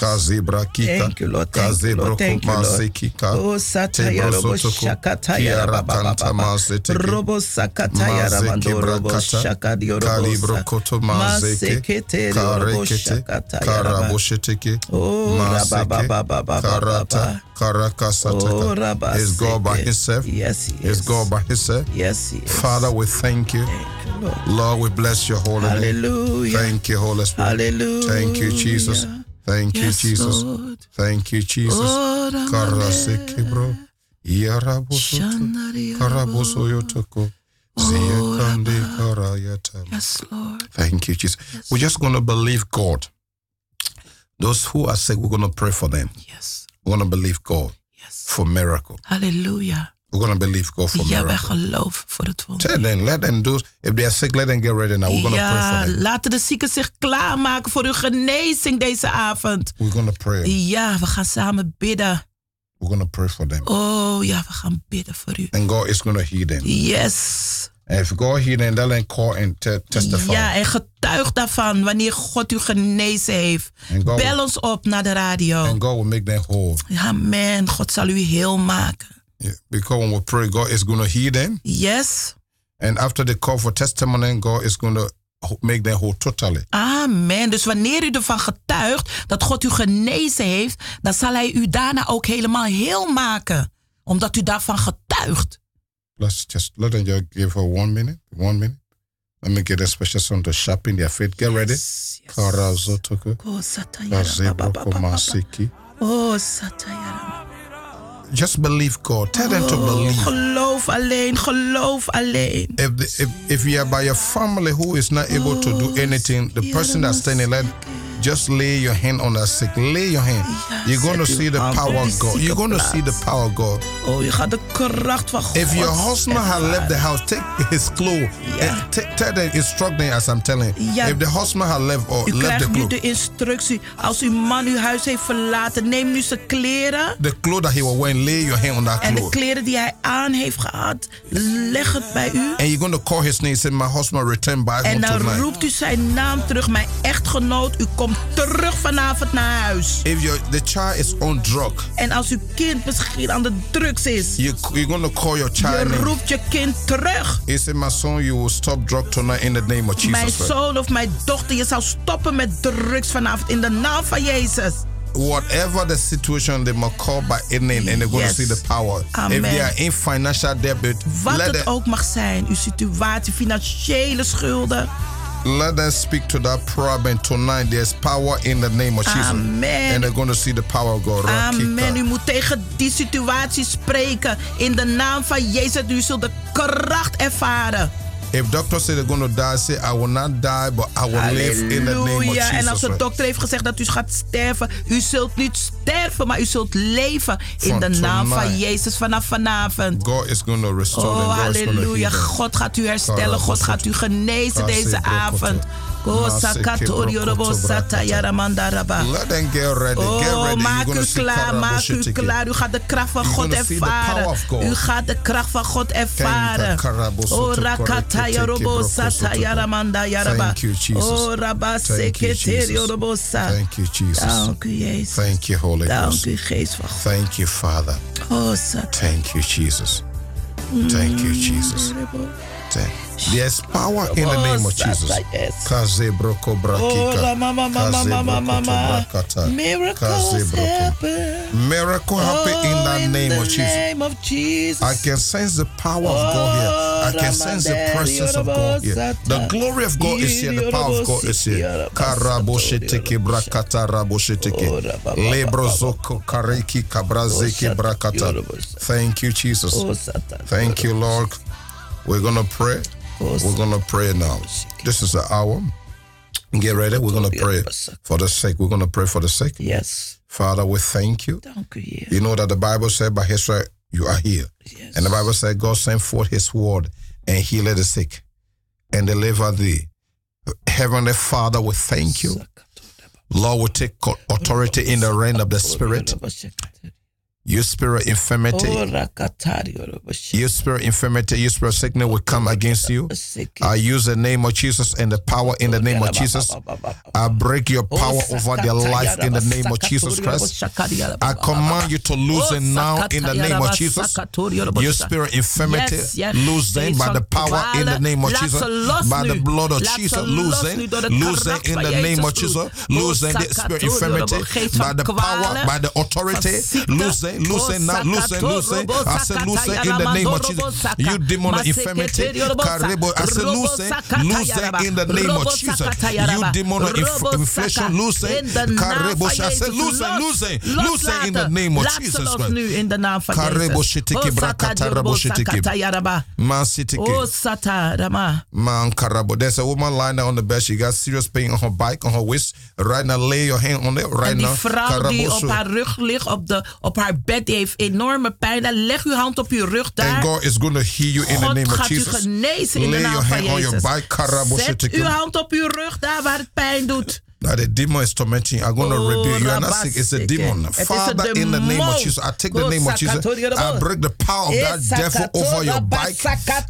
Kazibra kika. Thank you, Lord. Thank you, Lord. Thank you, Lord. Oh, sataya robo shakataya rababa. Robo sakataya rabando robo shakadi robo Kalibro koto robo shakataya Karabosheteke. Oh, rababa Karata. Karakasataka. Oh, Is God by himself? Yes, he is. Is God by himself? Yes, he is. Father, we thank you. Thank you, Lord. Lord, we bless your holy name. Hallelujah. Thank you, Holy Spirit. Hallelujah. Thank you, Jesus. Thank you, Jesus. Lord. Thank you, Jesus. Oh, Karaseke bro. Yarabosoto. Shandaria. Karaboso yotoko. Ziyakande karayata. Yes, Lord. Thank you, Jesus. We're just going to believe God. Those who are sick, we're going to pray for them. Yes. We're going to believe God Yes. for miracle. Hallelujah. We're to believe God for Ja, wij geloven voor het wonder. Tell them, let them do. If they are sick, let them get ready now. We're going to pray Ja, for them. laten de zieken zich klaarmaken voor uw genezing deze avond. We're going to pray. Ja, we gaan samen bidden. We're going to pray for them. Oh ja, we gaan bidden voor u. And God is going to heal them. Yes. And if God heal them, they'll then call and te- testify. Ja, en getuig daarvan wanneer God u genezen heeft. Bel ons op naar de radio. and God will make them whole. Amen. God zal u heel maken. Yeah, Because when we pray, God is going to heal them. Yes. And after they call for testimony, God is going to make them whole totally. Amen. Dus wanneer u ervan getuigt dat God u genezen heeft, dan zal hij u daarna ook helemaal heel maken. Omdat u daarvan getuigt. Let's just let them just give her one minute. One minute. Let me get a special song to sharpen their faith. Get ready. Yes, yes. Oh, satayara. Oh, satayara. Just believe God. Tell them to believe. geloof alleen, geloof alleen. If, the, if if you are by your family who is not able to do anything, the person that's standing there, just lay your hand on that sick. Lay your hand. You're going to see the power of God. You're going to see the power of God. Oh, je gaat de kracht van God If your husband had left the house, take his clothes. Ja. And take, tell them, instruct them as I'm telling. Ja. If the husband had left or U left the krijgt nu clothes, de instructie. Als uw man uw huis heeft verlaten, neem nu zijn kleren. the clothes that he was wearing, lay your hand on that En de clothes. kleren die hij aan heeft gehad, leg het bij u. And you're going to call his name. Say, my husband returned back En dan roept u zijn naam terug. Mijn echtgenoot, u komt terug vanavond naar huis. If your the child is on drug, En als uw kind misschien aan de drugs is, you, you're to call your child je name. roept je kind terug. He said, My son, you will stop drug tonight in the name of Mijn Jesus. Christ. zoon of mijn dochter, je zal stoppen met drugs vanavond in de naam van Jezus. Whatever the situation, they must call by name and they're going Yes. to see the power. Amen. If they are in financial debt, Wat let het ook mag zijn, uw situatie, financiële schulden. Let us speak to that problem tonight. There's power in the name of Jesus. Amen. And they're going to see the power of God. Amen. U moet tegen die situatie spreken. In de naam van Jezus. U zult de kracht ervaren. If doctors say they're going to die, say I will not die, but I will live in the name of Jesus. En als de dokter heeft gezegd dat u gaat sterven, u zult niet sterven, maar u zult leven in de naam van Jezus vanaf vanavond. God is going to restore oh, halleluja. God gaat u herstellen, God gaat u genezen deze avond. Let them get ready. Oh, get ready. maak u klaar, maak u klaar. U gaat de kracht van God ervaren. U gaat de kracht van God ervaren. Oh, rakata yarobo sata yaramanda yaraba. Thank you, Jesus. Oh, rabba seketeri yorobosa. Thank you, Jesus. Dank u, Jezus. Thank you, Holy Dank Ghost. u, Geest van God. Thank you, Father. Oh, sata. Thank you, Jesus. Thank you, Jesus. Thank There's power in the name of Jesus. Oh. Miracles happen. Miracle happen in the name of Jesus. name of Jesus. I can sense the power of God here. I can sense the presence of God here. The glory of God is here. The power of God is here. Karabosheteke brakata rabosheteke. Lebrozoko kareki kabrazeke brakata. Thank you, Jesus. Thank you, Lord. We're going to pray. We're going to pray now. This is the hour. Get ready. We're going to pray for the sick. We're going to pray for the sick. Yes. Father, we thank you. Dank u, Heer. You know that the Bible said by his right you are healed. Yes. And the Bible said God sent forth his word and healed the sick and deliver thee. Heavenly Father, we thank you. Lord, we take authority in the reign of the spirit. You spirit infirmity, Oh, rakatari yoroboshi. you spirit infirmity, you spirit sickness will come against you. I use the name of Jesus and the power in the name of Jesus. I break your power over their life in the name of Jesus Christ. I command you to lose them now in the name of Jesus. Your spirit infirmity, lose them by the power in the name of Jesus. By the blood of Jesus, lose los them. nu door de Lose them in the name of Jesus. Lose them the spirit infirmity by the power, by the authority. Lose them, lose them now, lose them. I said lose them in the name of Jesus. You demon of infirmity, Karibo, I them, lose them in the name of Jesus. You demon of inf- inflation, lose them, I said lose them, lose them, in the name of Jesus Christ. nu in de naam van Karebo shitiki brakata rabo shitiki. Man. Oh, rama. Man karabo. There's a woman lying there on the bed. She got serious pain on her bike, on her waist. Right now, lay your hand on it. Right En die now. vrouw die op haar rug ligt, op, de, op haar bed, die heeft enorme pijn. Dan leg uw hand op uw rug And daar. God is going to heal you in the God name of gaat u Jesus. genezen in de Lay your naam van Jezus. Zet uw hand op uw rug daar waar het pijn doet. Now the demon is tormenting you. I'm going to Oh, rebuke you. You're not sick. It's a demon. Is Father, een in the name of. Jesus, I take the name of Jesus. I break the power of that Eh, devil over your bike.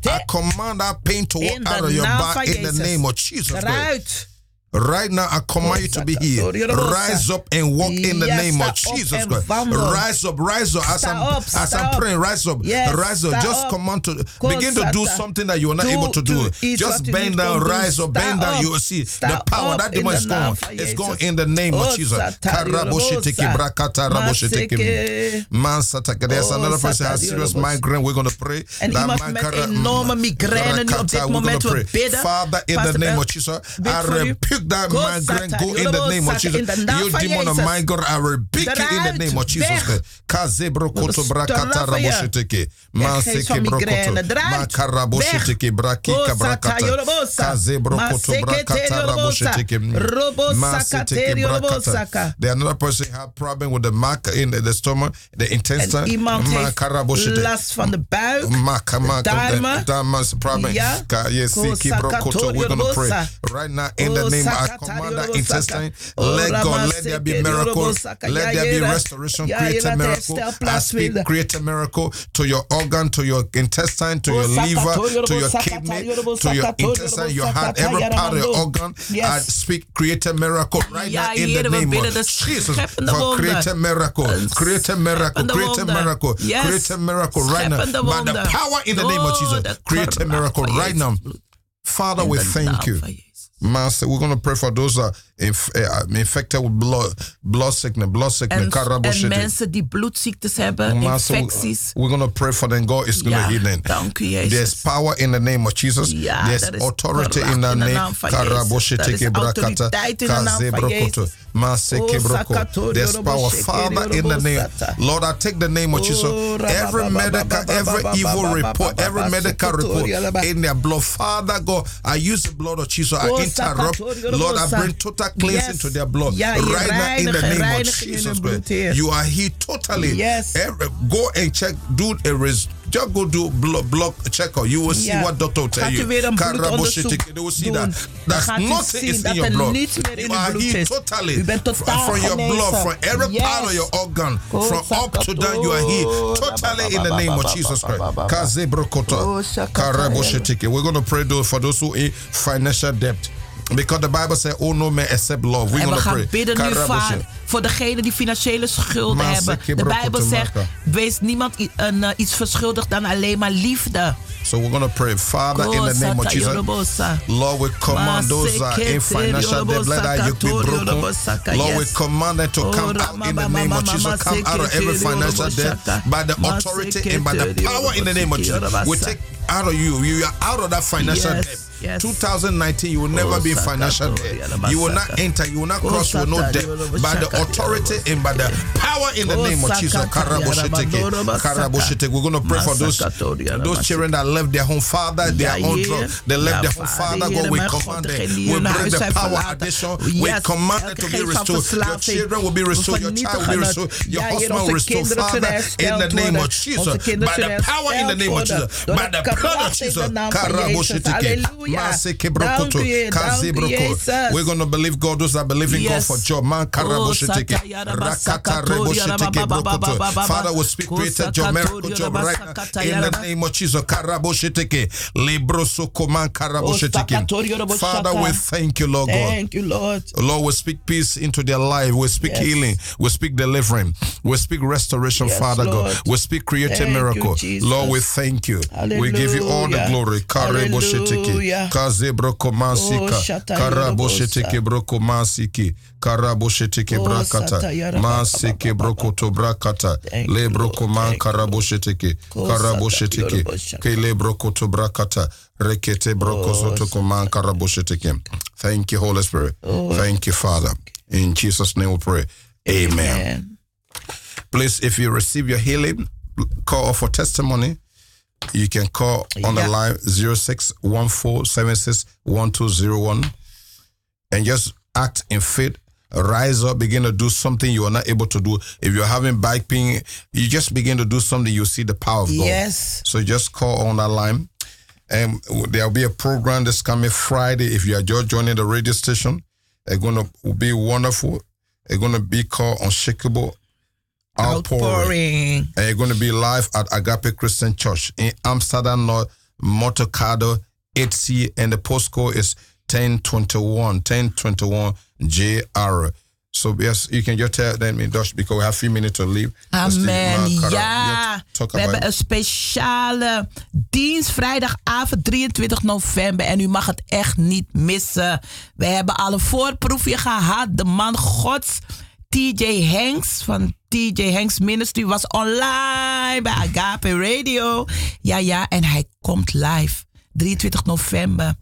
I command that pain to walk de out of your van in the name of Jesus. Christ. Right now, I command you to be healed. Rise up and walk in the name of Jesus Christ. Rise up, rise up. As I'm, as I'm praying, rise up. Rise up. Just command to begin to do something that you are not able to do. Just bend down, rise up, bend down. You will see the power. That demon is gone. It's gone in the name of Jesus. Sata, Karaboshitiki Yorobosa. brakata raboshitiki. Maseke. Mansataka. There's another person has serious migraine. We're going to pray. That iemand man met kara- enorme mm, migraine nu op dit Rakata, we're moment. gonna We pray. Father, in the name of Jesus, I voor u. rebuke that Go, migraine. Sata, Go in the name of Yorobosa. Jesus. In de naam You van demon of Jezus. migraine, I rebuke you in the Eruit. name of Jesus. Weg. Kazebro koto We brakata straffen je. raboshiteke. Weg, geest van migraine. Eruit. Makaraboshiteke Weg. brakika Oh, Sata, brakata. Yorobosa. Kazebro koto Masekete, brakata Yorobosa. raboshiteke. Robo Maseteke sakate, brakata. Yorobosaka. The another person have problem with the mark in the, the stomach, the intestine. En iemand heeft Makaraboshiteke. last van de buik. Maka, maka, darmen. Darman's problem. Ja. Ka- Yes, Ko Siki Brokoto. We're going to pray sakatorio right now in the Oh, name. I command that intestine. Oh, Let God, let there be seke miracle. Let there be restoration. Create a miracle. I speak, create a miracle to your organ, to your intestine, to Oh, your liver, to your kidney, to your intestine, your heart, every part of your organ. I speak, create a miracle right now in the name of Jesus. For create a miracle, create a miracle, create a miracle, create a miracle right now. By the power in the name of Oh, Jesus, create a miracle right now. Father, we thank you. Master, we're going to pray for those that inf uh, infected with blood, blood sickness, blood sickness, en, en mensen die bloedziektes hebben, Master, infecties. We're going to pray for them. God is going to ja, heal them. Dank u, Jezus. There's power in the name of Jesus. Ja, There's authority in the name. Karaboshiteke brakata. Kazebrokoto. Maseke broko. There's power. Father, in the name. Lord, I take the name of Jesus. Every medical, every evil report, every medical report in their blood. Father God, I use the blood of Jesus. I interrupt. Lord, I bring total cleansing to their blood. Right now, in the name of Jesus Christ. You are here totally. Yes. Every, go and check. Do a res, just go do blood, blood check. You will see what doctor will tell you. They will see that. That's nothing is in your blood. You are here totally. From your blood, from every part of your organ, from up to down, you are here totally in the name of Jesus Christ. We're going to pray for those who in financial debt. Because the Bible says, oh no man except love. We're we gaan pray. bidden nu vaak voor degenen die financiële schulden hebben. De Bijbel zegt, wees niemand uh, iets verschuldigd dan alleen maar liefde. So we're going to pray, Father, in the name of Jesus. Lord, we command those in financial debt, let that yoke be broken. Lord, we command them to come out in the name of Jesus. Come out of every financial debt by the authority and by the power in the name of Jesus. We take out of you, you are out of that financial yes. debt. Yes. 2019, you will never be in financial debt. You will not enter, you will not cross with no debt. By the authority and by the power in the name of Jesus. We're going to pray for those, those children that left their home father, their own drugs. They left their home father. God, we command them. We bring the power addition. We command them to be restored. Your children will be restored. Your child will be restored. Your husband will restore. Father, in the name of Jesus. By the power in the name of Jesus. By the blood of Jesus. We're going to believe God. Those that believe in. God for job. Man, Father, we speak greater job, miracle job right. In the name of Jesus. Oh, Father, we thank you, Lord God. Thank you, Lord. Lord, we speak peace into their life. We speak yes. healing. We speak delivering. We speak restoration, yes, Father Lord. God. We speak creative miracle. You, Lord, we thank you. Hallelujah. We give you all the glory. Hallelujah. Kazebroko masika. Oh, Karabosheteke broko masiki. Karabosheteke brakata. Masike broko to brakata. Le broko man karabosheteke. Karabosheteke. Ke le broko to brakata. Rekete broko soto koman karabosheteke. Thank you, Holy Spirit. Thank you, Father. In Jesus' name we pray. Amen. Amen. Please, if you receive your healing, call for testimony. You can call on Yeah. the line 0614761201 and just act in faith. Rise up, begin to do something you are not able to do. If you're having back pain, you just begin to do something, you see the power of God. Yes. So just call on that line. And there'll be a program that's coming Friday. If you are just joining the radio station, it's going to be wonderful. It's going to be called Unshakable Outpouring. Outpouring. And you're going to be live at Agape Christian Church in Amsterdam North, Motorcado 8C, and the postcode is 1021, 1021 JR. So yes, you can just tell them in Dutch because we have a few minutes to leave. Amen. Ja, we hebben een speciale dienst vrijdagavond 23 november. En u mag het echt niet missen. We hebben al een voorproefje gehad. De man Gods, TJ Hanks van TJ Hanks Ministry, was online bij Agape Radio. Ja, ja, en hij komt live 23 november.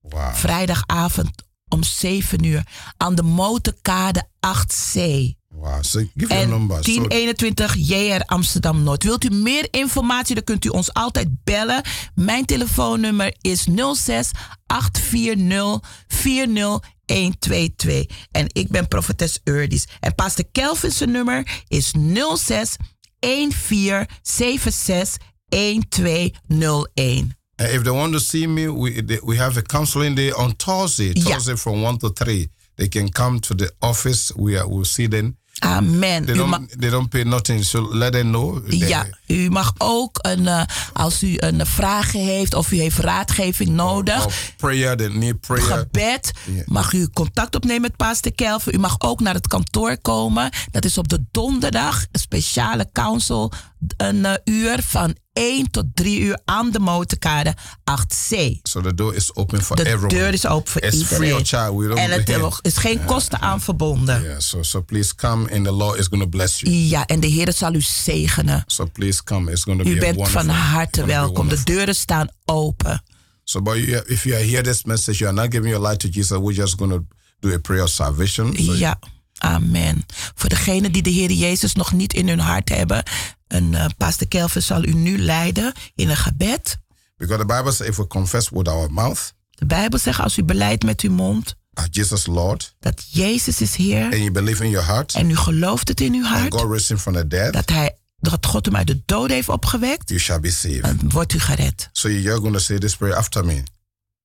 Wow. Vrijdagavond om 7 uur aan de motorkade 8C. Wow. So give your En number. So 1021 JR Amsterdam Noord. Wilt u meer informatie, dan kunt u ons altijd bellen. Mijn telefoonnummer is 06 840 40122. En ik ben Prophetess Urdis. En Pastor Kelvin's nummer is 06 1476 1201. Uh, if they want to see me, we they, we have a counseling day on Thursday. Yeah. Thursday from one to three. They can come to the office. We are, we'll see them. Amen. They don't they don't pay nothing. So let them know. They- ja, u mag ook een, eh, als u een vragen heeft of u heeft raadgeving nodig. Prayer. They need prayer. gebed. Mag u contact opnemen met Pastor Kelvin. U mag ook naar het kantoor komen. Dat is op de donderdag. Een speciale council een uh, uur van 1 tot 3 uur aan de motorkade 8C. So the door is open for de everyone. deur is open voor It's iedereen. free of. We don't en het is geen kosten aan verbonden. Yeah, so so please come and the Lord is going to bless you. Ja, en de Heer zal u zegenen. So please come. It's going to be U bent wonderful. van harte welkom. De deuren staan open. So, but you, if you here this message, you are not giving your life to Jesus. We're just going to do a prayer of salvation. So Ja, amen. Voor degenen die de Heer Jezus nog niet in hun hart hebben, een uh, pastor Kelvin zal u nu leiden in een gebed. Because the Bible says if we confess with our mouth De Bijbel zegt als u beleidt met uw mond that Jesus Lord dat Jezus is Heer and you believe in your heart en u gelooft het in uw hart God raised him from the dead, dat hij dat God hem uit de dood heeft opgewekt, you shall be saved. dan wordt u gered. So you're going to say this prayer after me.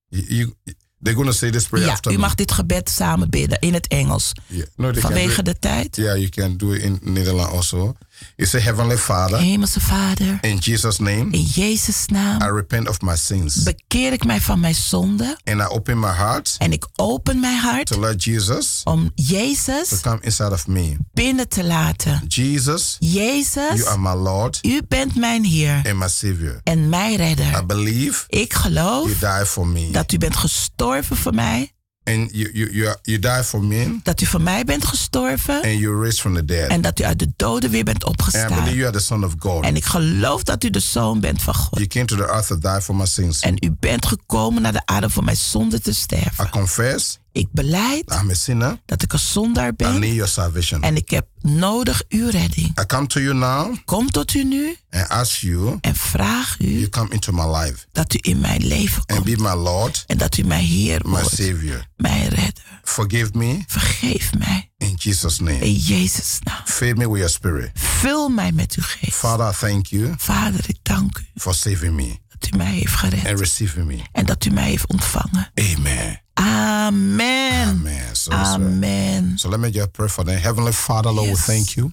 You, you, they're going to say this prayer Ja, after u me. mag dit gebed samen bidden in het Engels. Yeah. No, Vanwege de tijd. Yeah, you can do it in Netherlands also. You say, Heavenly Father, Hemelse Vader, in Jesus' name, in Jezus' naam I repent of my sins. bekeer ik mij van mijn zonde And I open my heart en ik open mijn hart to let Jesus om to Jezus come inside of me. binnen te laten. Jesus, Jezus, you are my Lord u bent mijn Heer and my Savior. en mijn I redder. believe Ik geloof you died for me. dat u bent gestorven voor mij, And you, you, you, are- you died for me dat u voor mij bent gestorven and you raised from the dead. en dat u uit de doden weer bent And I believe opgestaan. you are the Son of God. En ik geloof dat u de zoon bent van God. You came to the earth to die for my sins. En u bent gekomen naar de aarde voor mijn zonde te I sterven. confess Ik beleid I'm a sinner. dat ik een zondaar I ben need your salvation. en ik heb nodig uw redding. I come to you now Kom tot u nu and ask you, en vraag u you come into my life dat u in mijn leven and komt be my Lord, en dat u mijn Heer my wordt, Savior. mijn redder. Forgive me Vergeef mij in Jesus' name. in Jezus' naam. Fill me with your spirit. Vul mij met uw geest. Father, I thank you Vader, ik dank u for saving me dat u mij heeft gered and receiving me. en dat u mij heeft ontvangen. Amen. Amen. Amen. So, so, Amen. so let me just pray for them. Heavenly Father, Lord, we thank you.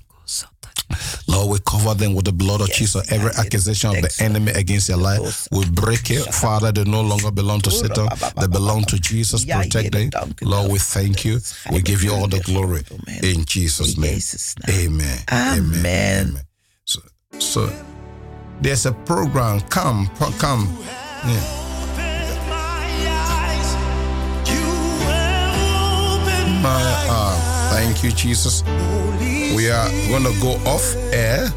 Lord, we cover them with the blood of Jesus. Every accusation of the enemy against their life, we break it. Father, they no longer belong to Satan. They belong to Jesus. Protect them. Lord, we thank you. We give you all the glory. In Jesus' name. Amen. Amen. So, so there's a program. Come, come. Yeah. My, uh, thank you, Jesus. We are going to go off air.